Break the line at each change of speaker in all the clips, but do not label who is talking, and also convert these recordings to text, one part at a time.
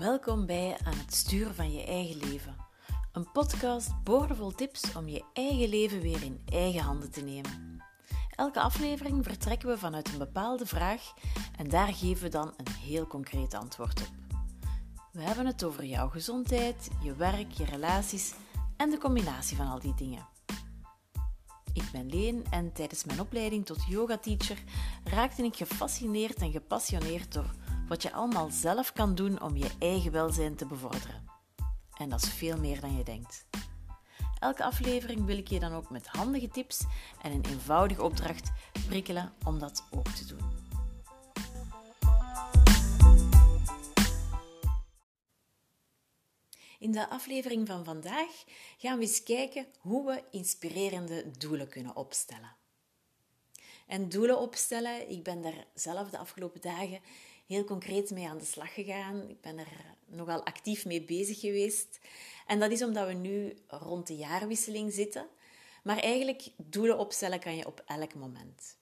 Welkom bij Aan het sturen van je eigen leven. Een podcast boordevol tips om je eigen leven weer in eigen handen te nemen. Elke aflevering vertrekken we vanuit een bepaalde vraag en daar geven we dan een heel concreet antwoord op. We hebben het over jouw gezondheid, je werk, je relaties en de combinatie van al die dingen. Ik ben Leen en tijdens mijn opleiding tot yoga-teacher raakte ik gefascineerd en gepassioneerd door wat je allemaal zelf kan doen om je eigen welzijn te bevorderen. En dat is veel meer dan je denkt. Elke aflevering wil ik je dan ook met handige tips en een eenvoudige opdracht prikkelen om dat ook te doen. In de aflevering van vandaag gaan we eens kijken hoe we inspirerende doelen kunnen opstellen. En doelen opstellen, ik ben daar zelf de afgelopen dagen heel concreet mee aan de slag gegaan. Ik ben er nogal actief mee bezig geweest. En dat is omdat we nu rond de jaarwisseling zitten. Maar eigenlijk doelen opstellen kan je op elk moment.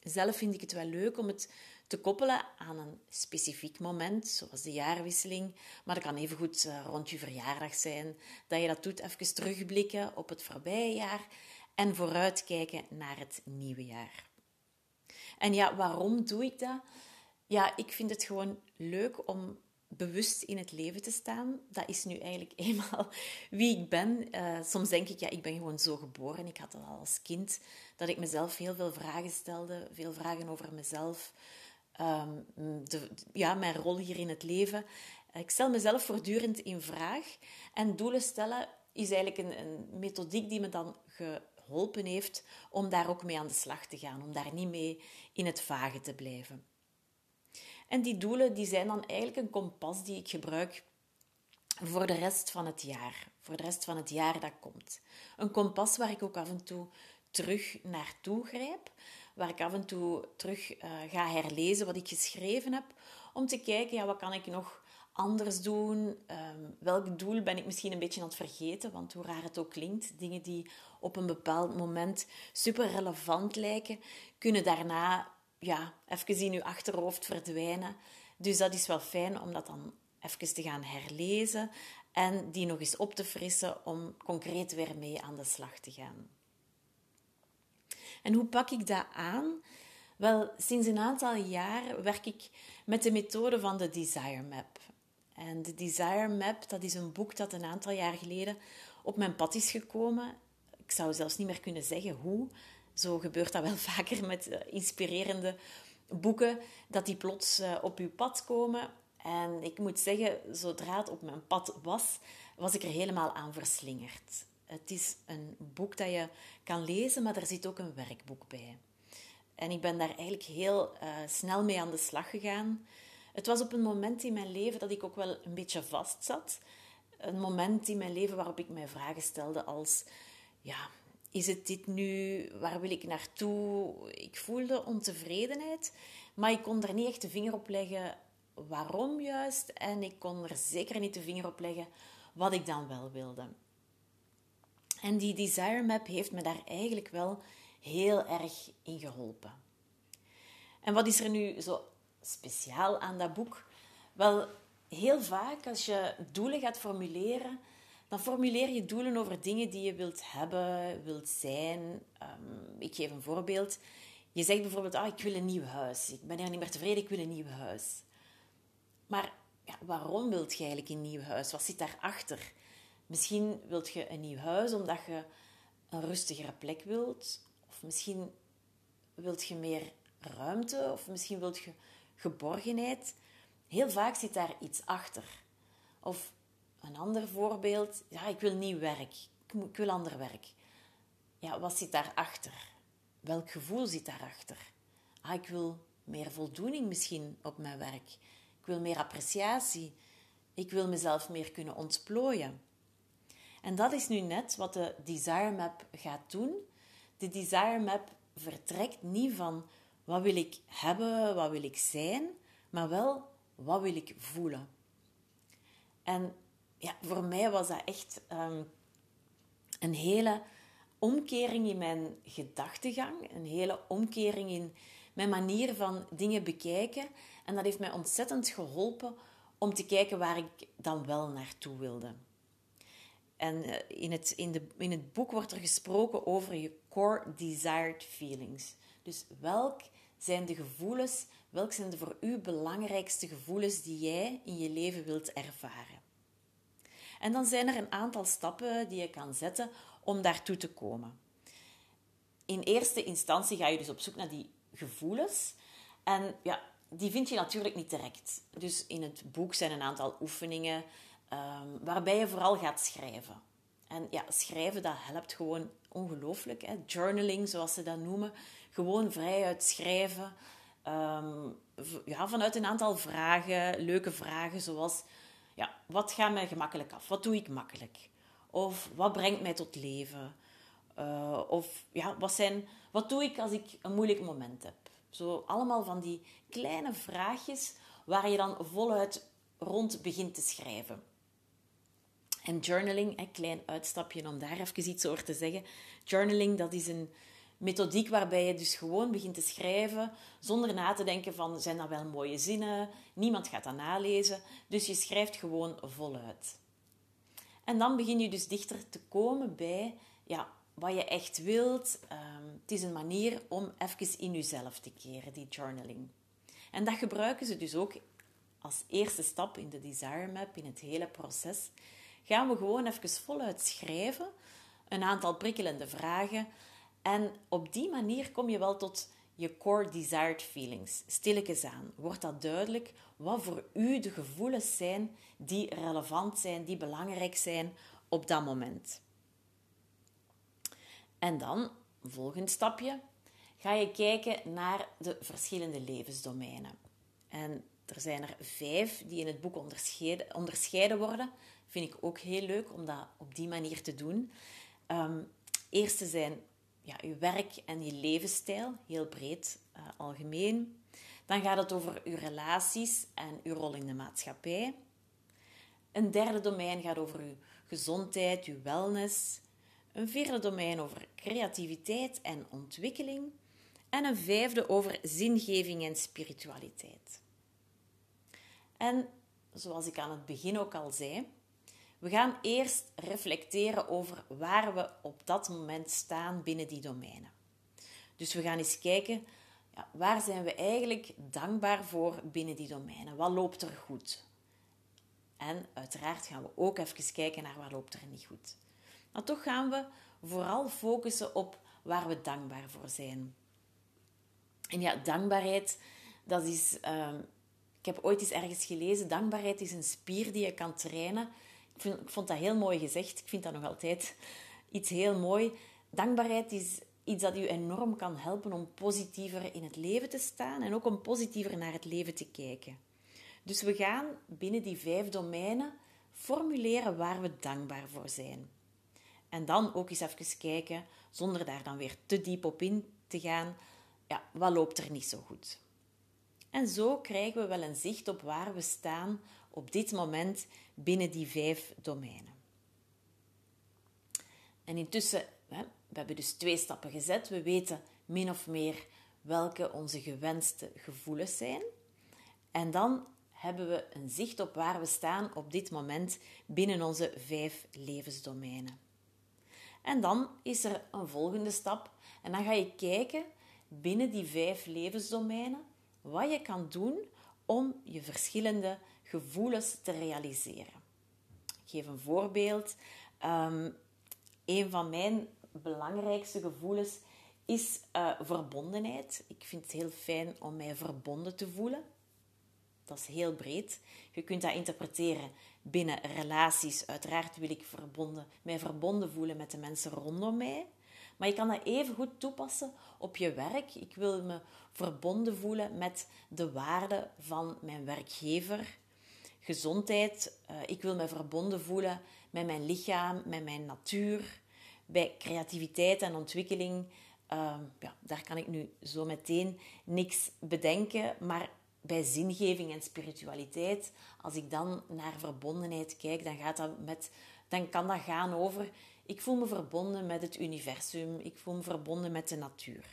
Zelf vind ik het wel leuk om het te koppelen aan een specifiek moment, zoals de jaarwisseling. Maar dat kan even goed eh, rond je verjaardag zijn. Dat je dat doet, even terugblikken op het voorbije jaar en vooruitkijken naar het nieuwe jaar. En ja, waarom doe ik dat? Ja, ik vind het gewoon leuk om bewust in het leven te staan. Dat is nu eigenlijk eenmaal wie ik ben. Uh, soms denk ik, ja, ik ben gewoon zo geboren. Ik had dat al als kind, dat ik mezelf heel veel vragen stelde. Veel vragen over mezelf. Um, de, ja, mijn rol hier in het leven. Ik stel mezelf voortdurend in vraag. En doelen stellen is eigenlijk een, een methodiek die me dan geholpen heeft om daar ook mee aan de slag te gaan. Om daar niet mee in het vage te blijven. En die doelen die zijn dan eigenlijk een kompas die ik gebruik voor de rest van het jaar. Voor de rest van het jaar dat komt. Een kompas waar ik ook af en toe terug naartoe grijp. Waar ik af en toe terug uh, ga herlezen wat ik geschreven heb. Om te kijken, ja, wat kan ik nog anders doen? Um, welk doel ben ik misschien een beetje aan het vergeten? Want hoe raar het ook klinkt, dingen die op een bepaald moment super relevant lijken, kunnen daarna ja, even in je achterhoofd verdwijnen. Dus dat is wel fijn om dat dan even te gaan herlezen en die nog eens op te frissen om concreet weer mee aan de slag te gaan. En hoe pak ik dat aan? Wel, sinds een aantal jaar werk ik met de methode van de Desire Map. En de Desire Map, dat is een boek dat een aantal jaar geleden op mijn pad is gekomen. Ik zou zelfs niet meer kunnen zeggen hoe, zo gebeurt dat wel vaker met eh, inspirerende boeken, dat die plots eh, op uw pad komen. En ik moet zeggen, zodra het op mijn pad was, was ik er helemaal aan verslingerd. Het is een boek dat je kan lezen, maar er zit ook een werkboek bij. En ik ben daar eigenlijk heel uh, snel mee aan de slag gegaan. Het was op een moment in mijn leven dat ik ook wel een beetje vast zat. Een moment in mijn leven waarop ik mij vragen stelde als... Ja, is het dit nu? Waar wil ik naartoe? Ik voelde ontevredenheid, maar ik kon er niet echt de vinger op leggen waarom juist. En ik kon er zeker niet de vinger op leggen wat ik dan wel wilde. En die Desire Map heeft me daar eigenlijk wel heel erg in geholpen. En wat is er nu zo speciaal aan dat boek? Wel, heel vaak als je doelen gaat formuleren, dan formuleer je doelen over dingen die je wilt hebben, wilt zijn. Ehm, ik geef een voorbeeld. Je zegt bijvoorbeeld, ah, ik wil een nieuw huis. Ik ben er niet meer tevreden, ik wil een nieuw huis. Maar ja, waarom wilt je eigenlijk een nieuw huis? Wat zit daarachter? Misschien wilt je een nieuw huis omdat je een rustigere plek wilt. Of misschien wilt je meer ruimte. Of misschien wilt je geborgenheid. Heel vaak zit daar iets achter. Of een ander voorbeeld, ja, ik wil nieuw werk. Ik wil ander werk. Ja, wat zit daarachter? Welk gevoel zit daarachter? Ah, ik wil meer voldoening misschien op mijn werk. Ik wil meer appreciatie. Ik wil mezelf meer kunnen ontplooien. En dat is nu net wat de Desire Map gaat doen. De Desire Map vertrekt niet van wat wil ik hebben, wat wil ik zijn, maar wel wat wil ik voelen. En ja, voor mij was dat echt ehm, een hele omkering in mijn gedachtegang, een hele omkering in mijn manier van dingen bekijken. En dat heeft mij ontzettend geholpen om te kijken waar ik dan wel naartoe wilde. En eh, in het, in, de, in het boek wordt er gesproken over je core desired feelings. Dus welk zijn de gevoelens, welk zijn de voor u belangrijkste gevoelens die jij in je leven wilt ervaren? En dan zijn er een aantal stappen die je kan zetten om daartoe te komen. In eerste instantie ga je dus op zoek naar die gevoelens. En ja, die vind je natuurlijk niet direct. Dus in het boek zijn een aantal oefeningen um, waarbij je vooral gaat schrijven. En ja, schrijven dat helpt gewoon ongelooflijk. Hè? Journaling, zoals ze dat noemen. Gewoon vrijuit schrijven. Ehm, ja, vanuit een aantal vragen, leuke vragen, zoals... Ja, wat gaat mij gemakkelijk af? Wat doe ik makkelijk? Of wat brengt mij tot leven? Uh, of ja, wat, zijn, wat doe ik als ik een moeilijk moment heb? Zo allemaal van die kleine vraagjes waar je dan voluit rond begint te schrijven. En journaling, een klein uitstapje om daar even iets over te zeggen. Journaling, dat is een methodiek waarbij je dus gewoon begint te schrijven zonder na te denken van zijn dat wel mooie zinnen, niemand gaat dat nalezen, dus je schrijft gewoon voluit. En dan begin je dus dichter te komen bij ja, wat je echt wilt. Ehm, het is een manier om even in jezelf te keren, die journaling. En dat gebruiken ze dus ook als eerste stap in de Desire Map, in het hele proces. Gaan we gewoon even voluit schrijven, een aantal prikkelende vragen. En op die manier kom je wel tot je core desired feelings. Stilletjes aan wordt dat duidelijk wat voor u de gevoelens zijn die relevant zijn, die belangrijk zijn op dat moment. En dan, volgend stapje, ga je kijken naar de verschillende levensdomeinen. En er zijn er vijf die in het boek onderscheiden, onderscheiden worden. Vind ik ook heel leuk om dat op die manier te doen. Um, eerste zijn ja, je werk en je levensstijl, heel breed, uh, algemeen. Dan gaat het over uw relaties en uw rol in de maatschappij. Een derde domein gaat over uw gezondheid, uw wellness. Een vierde domein over creativiteit en ontwikkeling. En een vijfde over zingeving en spiritualiteit. En zoals ik aan het begin ook al zei, we gaan eerst reflecteren over waar we op dat moment staan binnen die domeinen. Dus we gaan eens kijken, ja, waar zijn we eigenlijk dankbaar voor binnen die domeinen? Wat loopt er goed? En uiteraard gaan we ook even kijken naar wat loopt er niet goed. Maar toch gaan we vooral focussen op waar we dankbaar voor zijn. En ja, dankbaarheid, dat is... Ehm, ik heb ooit eens ergens gelezen, dankbaarheid is een spier die je kan trainen. Ik, vind, ik vond dat heel mooi gezegd. Ik vind dat nog altijd iets heel mooi. Dankbaarheid is iets dat u enorm kan helpen om positiever in het leven te staan en ook om positiever naar het leven te kijken. Dus we gaan binnen die vijf domeinen formuleren waar we dankbaar voor zijn. En dan ook eens even kijken, zonder daar dan weer te diep op in te gaan, ja, wat loopt er niet zo goed? En zo krijgen we wel een zicht op waar we staan op dit moment binnen die vijf domeinen. En intussen, we hebben dus twee stappen gezet. We weten min of meer welke onze gewenste gevoelens zijn. En dan hebben we een zicht op waar we staan op dit moment binnen onze vijf levensdomeinen. En dan is er een volgende stap. En dan ga je kijken binnen die vijf levensdomeinen wat je kan doen om je verschillende gevoelens te realiseren. Ik geef een voorbeeld. Um, een van mijn belangrijkste gevoelens is uh, verbondenheid. Ik vind het heel fijn om mij verbonden te voelen. Dat is heel breed. Je kunt dat interpreteren binnen relaties. Uiteraard wil ik verbonden, mij verbonden voelen met de mensen rondom mij. Maar je kan dat even goed toepassen op je werk. Ik wil me verbonden voelen met de waarden van mijn werkgever. Gezondheid. Uh, ik wil me verbonden voelen met mijn lichaam, met mijn natuur. Bij creativiteit en ontwikkeling, uh, ja, daar kan ik nu zo meteen niks bedenken. Maar bij zingeving en spiritualiteit, als ik dan naar verbondenheid kijk, dan, gaat dat met, dan kan dat gaan over ik voel me verbonden met het universum, ik voel me verbonden met de natuur.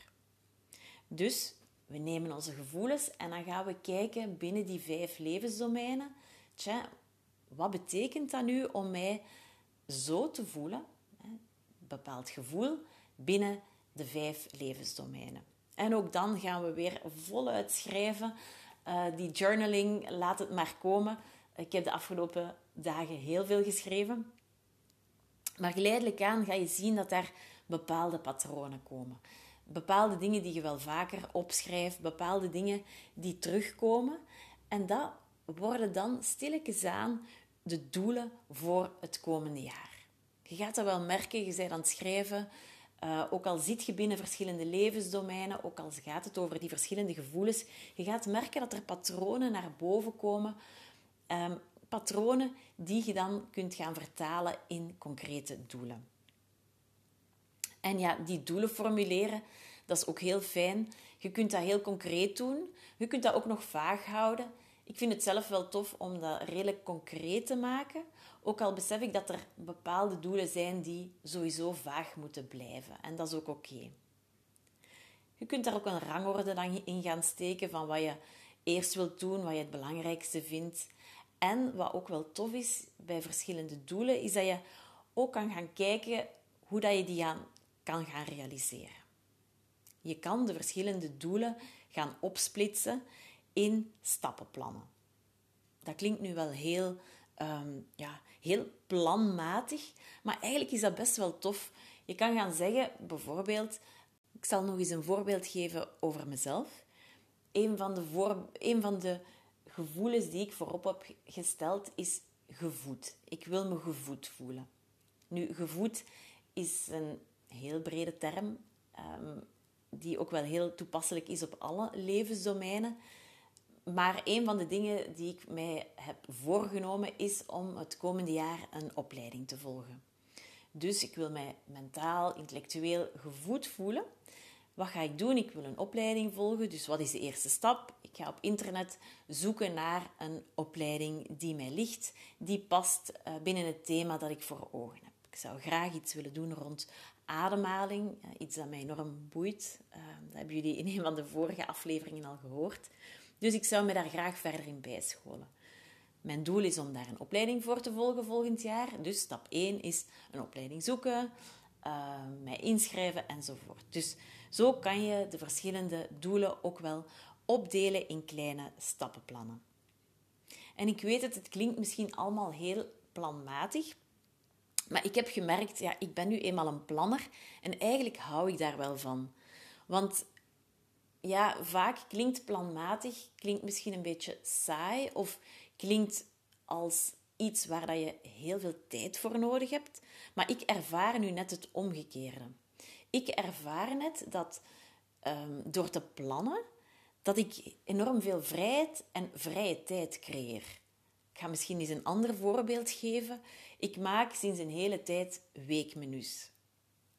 Dus we nemen onze gevoelens en dan gaan we kijken binnen die vijf levensdomeinen, tja, wat betekent dat nu om mij zo te voelen, een bepaald gevoel, binnen de vijf levensdomeinen. En ook dan gaan we weer voluit schrijven. Uh, die journaling, laat het maar komen. Ik heb de afgelopen dagen heel veel geschreven. Maar geleidelijk aan ga je zien dat daar bepaalde patronen komen. Bepaalde dingen die je wel vaker opschrijft, bepaalde dingen die terugkomen. En dat worden dan stilletjes aan de doelen voor het komende jaar. Je gaat dat wel merken, je bent aan het schrijven. Uh, ook al zit je binnen verschillende levensdomeinen, ook al gaat het over die verschillende gevoelens, je gaat merken dat er patronen naar boven komen. Um, patronen die je dan kunt gaan vertalen in concrete doelen. En ja, die doelen formuleren, dat is ook heel fijn. Je kunt dat heel concreet doen. Je kunt dat ook nog vaag houden. Ik vind het zelf wel tof om dat redelijk concreet te maken. Ook al besef ik dat er bepaalde doelen zijn die sowieso vaag moeten blijven. En dat is ook oké. Je kunt daar ook een rangorde in gaan steken van wat je eerst wilt doen, wat je het belangrijkste vindt. En wat ook wel tof is bij verschillende doelen, is dat je ook kan gaan kijken hoe dat je die kan gaan realiseren. Je kan de verschillende doelen gaan opsplitsen in stappenplannen. Dat klinkt nu wel heel, um, ja, heel planmatig, maar eigenlijk is dat best wel tof. Je kan gaan zeggen, bijvoorbeeld, ik zal nog eens een voorbeeld geven over mezelf. Een van de, van de gevoelens die ik voorop heb gesteld is gevoed. Ik wil me gevoed voelen. Nu, gevoed is een heel brede term, um, die ook wel heel toepasselijk is op alle levensdomeinen. Maar een van de dingen die ik mij heb voorgenomen is om het komende jaar een opleiding te volgen. Dus ik wil mij mentaal, intellectueel gevoed voelen. Wat ga ik doen? Ik wil een opleiding volgen. Dus wat is de eerste stap? Ik ga op internet zoeken naar een opleiding die mij ligt, die past eh, binnen het thema dat ik voor ogen heb. Ik zou graag iets willen doen rond ademhaling, eh, iets dat mij enorm boeit. Eh, dat hebben jullie in een van de vorige afleveringen al gehoord. Dus ik zou me daar graag verder in bijscholen. Mijn doel is om daar een opleiding voor te volgen volgend jaar. Dus stap 1 is een opleiding zoeken, uh, mij inschrijven enzovoort. Dus zo kan je de verschillende doelen ook wel opdelen in kleine stappenplannen. En ik weet het, het klinkt misschien allemaal heel planmatig, maar ik heb gemerkt, ja, ik ben nu eenmaal een planner en eigenlijk hou ik daar wel van. Want ja, vaak klinkt planmatig, klinkt misschien een beetje saai of klinkt als iets waar dat je heel veel tijd voor nodig hebt. Maar ik ervaar nu net het omgekeerde. Ik ervaar net dat um, door te plannen, dat ik enorm veel vrijheid en vrije tijd creëer. Ik ga misschien eens een ander voorbeeld geven. Ik maak sinds een hele tijd weekmenu's.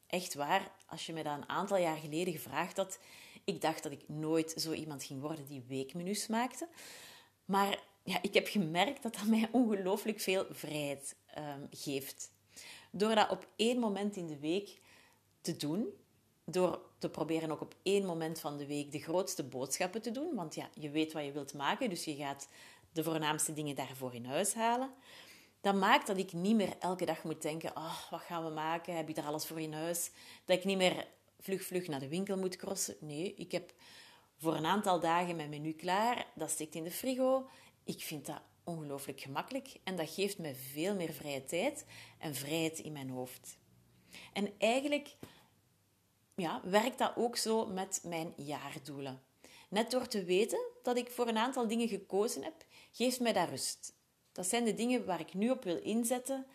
Echt waar, als je me dat een aantal jaar geleden gevraagd had, ik dacht dat ik nooit zo iemand ging worden die weekmenu's maakte. Maar ja, ik heb gemerkt dat dat mij ongelooflijk veel vrijheid um, geeft. Door dat op één moment in de week te doen, door te proberen ook op één moment van de week de grootste boodschappen te doen, want ja, je weet wat je wilt maken, dus je gaat de voornaamste dingen daarvoor in huis halen. Dat maakt dat ik niet meer elke dag moet denken, oh, wat gaan we maken? Heb je daar alles voor in huis? Dat ik niet meer vlug, vlug naar de winkel moet crossen. Nee, ik heb voor een aantal dagen mijn menu klaar. Dat steekt in de frigo. Ik vind dat ongelooflijk gemakkelijk en dat geeft me veel meer vrije tijd en vrijheid in mijn hoofd. En eigenlijk ja, werkt dat ook zo met mijn jaardoelen. Net door te weten dat ik voor een aantal dingen gekozen heb, geeft mij dat rust. Dat zijn de dingen waar ik nu op wil inzetten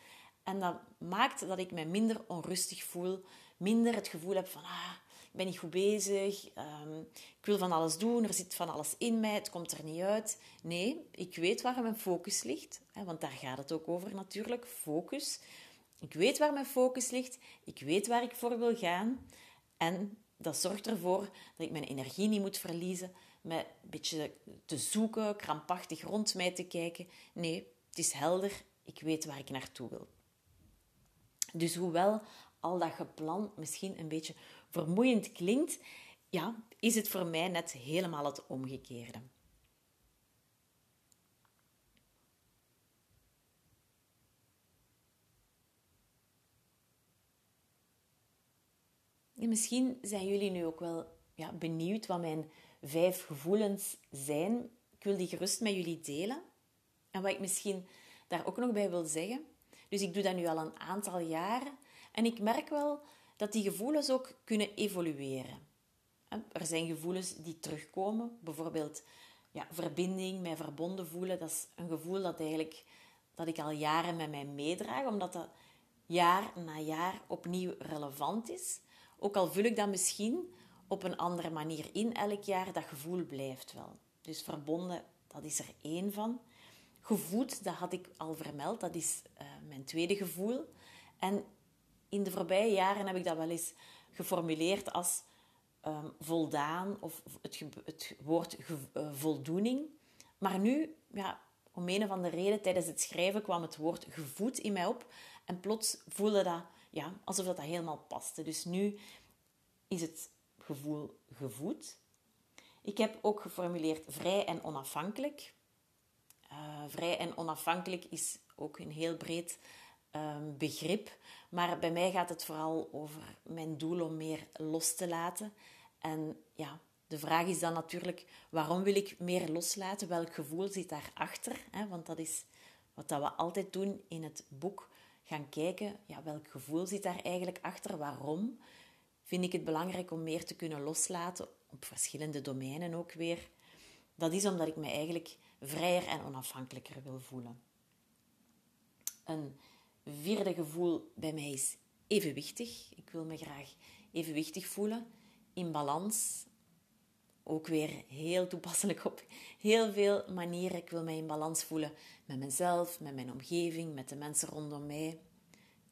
en dat maakt dat ik mij minder onrustig voel, minder het gevoel heb van ah, ik ben niet goed bezig, um, ik wil van alles doen, er zit van alles in mij, het komt er niet uit. Nee, ik weet waar mijn focus ligt, hè, want daar gaat het ook over natuurlijk, focus. Ik weet waar mijn focus ligt, ik weet waar ik voor wil gaan en dat zorgt ervoor dat ik mijn energie niet moet verliezen met een beetje te zoeken, krampachtig rond mij te kijken. Nee, het is helder, ik weet waar ik naartoe wil. Dus hoewel al dat gepland misschien een beetje vermoeiend klinkt, ja, is het voor mij net helemaal het omgekeerde. En misschien zijn jullie nu ook wel ja, benieuwd wat mijn vijf gevoelens zijn. Ik wil die gerust met jullie delen. En wat ik misschien daar ook nog bij wil zeggen. Dus ik doe dat nu al een aantal jaren. En ik merk wel dat die gevoelens ook kunnen evolueren. Er zijn gevoelens die terugkomen. Bijvoorbeeld ja, verbinding, mij verbonden voelen. Dat is een gevoel dat, eigenlijk, dat ik al jaren met mij meedraag. Omdat dat jaar na jaar opnieuw relevant is. Ook al vul ik dat misschien op een andere manier in elk jaar, dat gevoel blijft wel. Dus verbonden, dat is er één van. Gevoed, dat had ik al vermeld, dat is uh, mijn tweede gevoel. En in de voorbije jaren heb ik dat wel eens geformuleerd als um, voldaan of het, het woord uh, voldoening. Maar nu, ja, om een of andere reden, tijdens het schrijven kwam het woord gevoed in mij op. En plots voelde dat ja, alsof dat, dat helemaal paste. Dus nu is het gevoel gevoed. Ik heb ook geformuleerd vrij en onafhankelijk. Uh, vrij en onafhankelijk is ook een heel breed um, begrip. Maar bij mij gaat het vooral over mijn doel om meer los te laten. En ja, de vraag is dan natuurlijk, waarom wil ik meer loslaten? Welk gevoel zit daarachter? Hè? Want dat is wat dat we altijd doen in het boek. Gaan kijken, ja, welk gevoel zit daar eigenlijk achter? Waarom vind ik het belangrijk om meer te kunnen loslaten? Op verschillende domeinen ook weer. Dat is omdat ik me eigenlijk vrijer en onafhankelijker wil voelen. Vierde gevoel bij mij is evenwichtig. Ik wil me graag evenwichtig voelen, in balans. Ook weer heel toepasselijk op heel veel manieren. Ik wil mij in balans voelen met mezelf, met mijn omgeving, met de mensen rondom mij,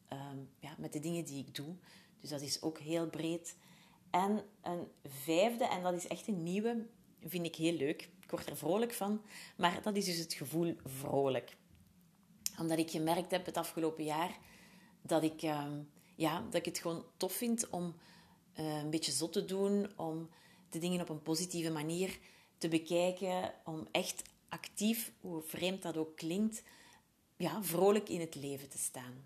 ehm, ja, met de dingen die ik doe. Dus dat is ook heel breed. En een vijfde, en dat is echt een nieuwe, vind ik heel leuk. Ik word er vrolijk van, maar dat is dus het gevoel vrolijk omdat ik gemerkt heb het afgelopen jaar dat ik, ehm, ja, dat ik het gewoon tof vind om uh, een beetje zot te doen, om de dingen op een positieve manier te bekijken, om echt actief, hoe vreemd dat ook klinkt, ja, vrolijk in het leven te staan.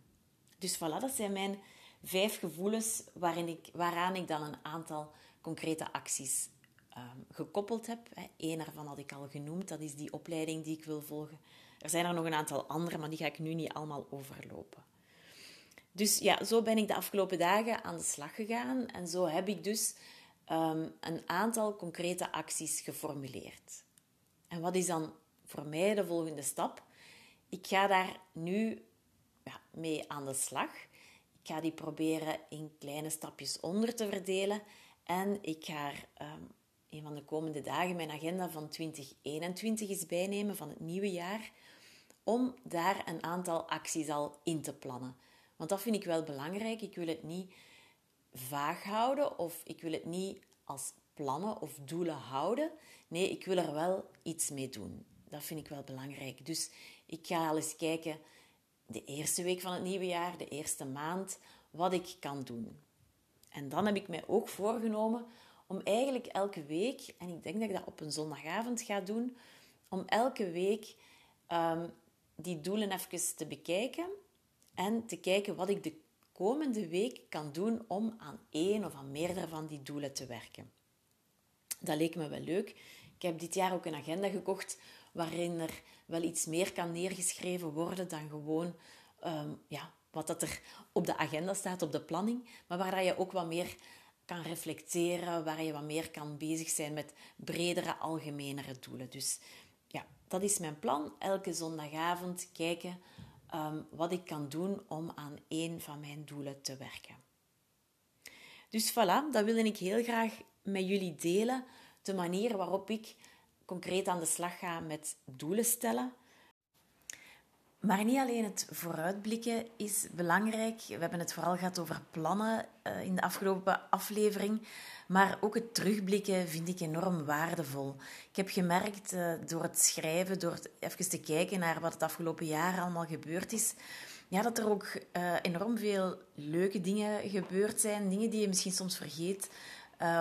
Dus voilà, dat zijn mijn vijf gevoelens waarin ik, waaraan ik dan een aantal concrete acties um, gekoppeld heb. Eén daarvan had ik al genoemd, dat is die opleiding die ik wil volgen er zijn er nog een aantal andere, maar die ga ik nu niet allemaal overlopen. Dus ja, zo ben ik de afgelopen dagen aan de slag gegaan en zo heb ik dus ehm, een aantal concrete acties geformuleerd. En wat is dan voor mij de volgende stap? Ik ga daar nu ja, mee aan de slag. Ik ga die proberen in kleine stapjes onder te verdelen. En ik ga um, een van de komende dagen mijn agenda van 2021 eens bijnemen, van het nieuwe jaar om daar een aantal acties al in te plannen. Want dat vind ik wel belangrijk. Ik wil het niet vaag houden of ik wil het niet als plannen of doelen houden. Nee, ik wil er wel iets mee doen. Dat vind ik wel belangrijk. Dus ik ga al eens kijken de eerste week van het nieuwe jaar, de eerste maand, wat ik kan doen. En dan heb ik mij ook voorgenomen om eigenlijk elke week, en ik denk dat ik dat op een zondagavond ga doen, om elke week ehm, die doelen even te bekijken en te kijken wat ik de komende week kan doen om aan één of aan meerdere van die doelen te werken. Dat leek me wel leuk. Ik heb dit jaar ook een agenda gekocht waarin er wel iets meer kan neergeschreven worden dan gewoon um, ja, wat dat er op de agenda staat, op de planning, maar waar je ook wat meer kan reflecteren, waar je wat meer kan bezig zijn met bredere, algemenere doelen. Dus dat is mijn plan. Elke zondagavond kijken um, wat ik kan doen om aan één van mijn doelen te werken. Dus voilà, dat wilde ik heel graag met jullie delen. De manier waarop ik concreet aan de slag ga met doelen stellen. Maar niet alleen het vooruitblikken is belangrijk. We hebben het vooral gehad over plannen uh, in de afgelopen aflevering. Maar ook het terugblikken vind ik enorm waardevol. Ik heb gemerkt uh, door het schrijven, door even te kijken naar wat het afgelopen jaar allemaal gebeurd is, ja, dat er ook uh, enorm veel leuke dingen gebeurd zijn. Dingen die je misschien soms vergeet.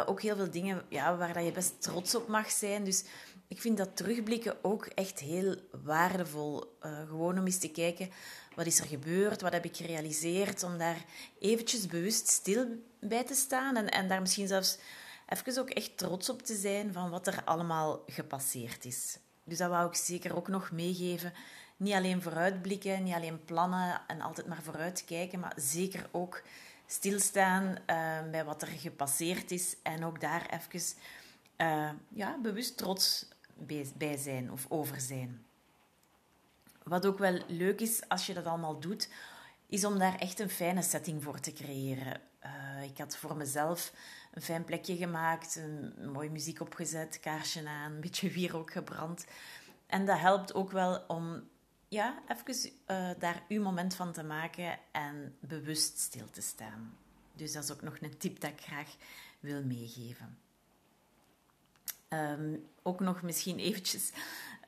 Ook heel veel dingen ja, waar je best trots op mag zijn. Dus ik vind dat terugblikken ook echt heel waardevol. Uh, gewoon om eens te kijken, wat is er gebeurd? Wat heb ik gerealiseerd? Om daar eventjes bewust stil bij te staan. En, en daar misschien zelfs even ook echt trots op te zijn van wat er allemaal gepasseerd is. Dus dat wou ik zeker ook nog meegeven. Niet alleen vooruitblikken, niet alleen plannen en altijd maar vooruit kijken, maar zeker ook stilstaan uh, bij wat er gepasseerd is en ook daar even uh, ja, bewust trots bij, zijn of over zijn. Wat ook wel leuk is als je dat allemaal doet, is om daar echt een fijne setting voor te creëren. Uh, ik had voor mezelf een fijn plekje gemaakt, een mooie muziek opgezet, kaarsje aan, een beetje wierook gebrand. En dat helpt ook wel om ja, even uh, daar uw moment van te maken en bewust stil te staan. Dus dat is ook nog een tip dat ik graag wil meegeven. Um, ook nog misschien eventjes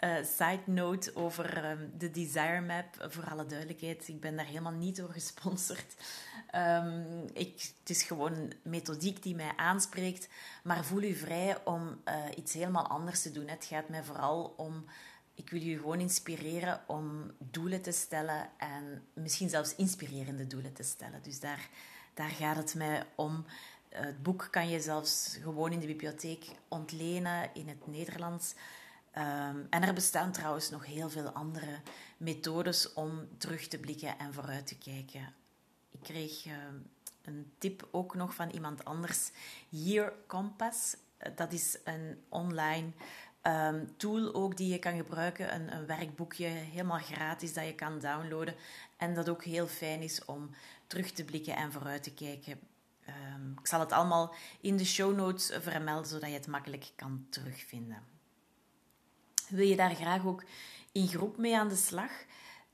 uh, side note over um, de Desire Map. Voor alle duidelijkheid, ik ben daar helemaal niet door gesponsord. Um, ik, het is gewoon een methodiek die mij aanspreekt. Maar voel u vrij om uh, iets helemaal anders te doen. Het gaat mij vooral om ik wil je gewoon inspireren om doelen te stellen en misschien zelfs inspirerende doelen te stellen. Dus daar, daar gaat het mij om. Het boek kan je zelfs gewoon in de bibliotheek ontlenen in het Nederlands. Um, en er bestaan trouwens nog heel veel andere methodes om terug te blikken en vooruit te kijken. Ik kreeg uh, een tip ook nog van iemand anders. Year Compass. Dat is een online um, tool ook die je kan gebruiken. Een, een, werkboekje helemaal gratis dat je kan downloaden. En dat ook heel fijn is om terug te blikken en vooruit te kijken. Um, ik zal het allemaal in de show notes vermelden, zodat je het makkelijk kan terugvinden. Wil je daar graag ook in groep mee aan de slag?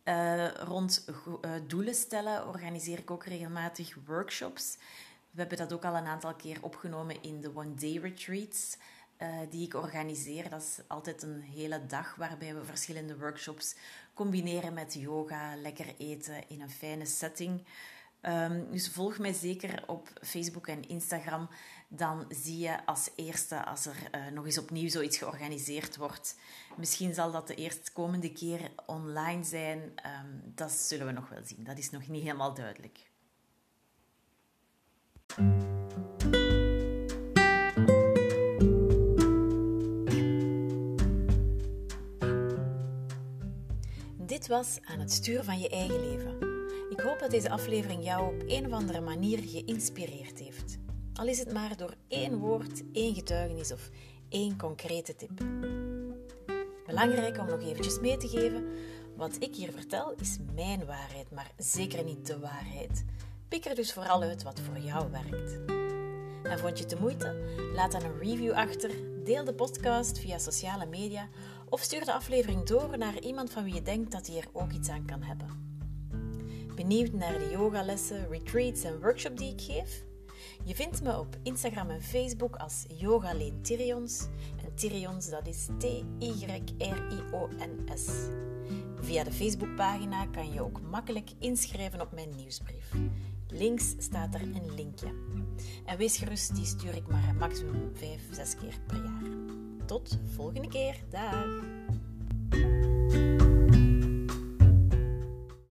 Uh, rond uh, doelen stellen organiseer ik ook regelmatig workshops. We hebben dat ook al een aantal keer opgenomen in de One Day Retreats. Uh, die ik organiseer. Dat is altijd een hele dag waarbij we verschillende workshops combineren met yoga, lekker eten in een fijne setting. Um, dus volg mij zeker op Facebook en Instagram. Dan zie je als eerste als er uh, nog eens opnieuw zoiets georganiseerd wordt. Misschien zal dat de eerstkomende keer online zijn. Um, dat zullen we nog wel zien. Dat is nog niet helemaal duidelijk. Dit was aan het sturen van je eigen leven. Ik hoop dat deze aflevering jou op een of andere manier geïnspireerd heeft. Al is het maar door één woord, één getuigenis of één concrete tip. Belangrijk om nog eventjes mee te geven: wat ik hier vertel is mijn waarheid, maar zeker niet de waarheid. Pik er dus vooral uit wat voor jou werkt. En vond je het de moeite? Laat dan een review achter, deel de podcast via sociale media of stuur de aflevering door naar iemand van wie je denkt dat hij er ook iets aan kan hebben. Benieuwd naar de yogalessen, retreats en workshop die ik geef? Je vindt me op Instagram en Facebook als Yogaleen Tyrions. En Tyrions, dat is T-Y-R-I-O-N-S. Via de Facebookpagina kan je ook makkelijk inschrijven op mijn nieuwsbrief. Links staat er een linkje. En wees gerust, die stuur ik maar maximum 5, 6 keer per jaar. Tot volgende keer. Dag!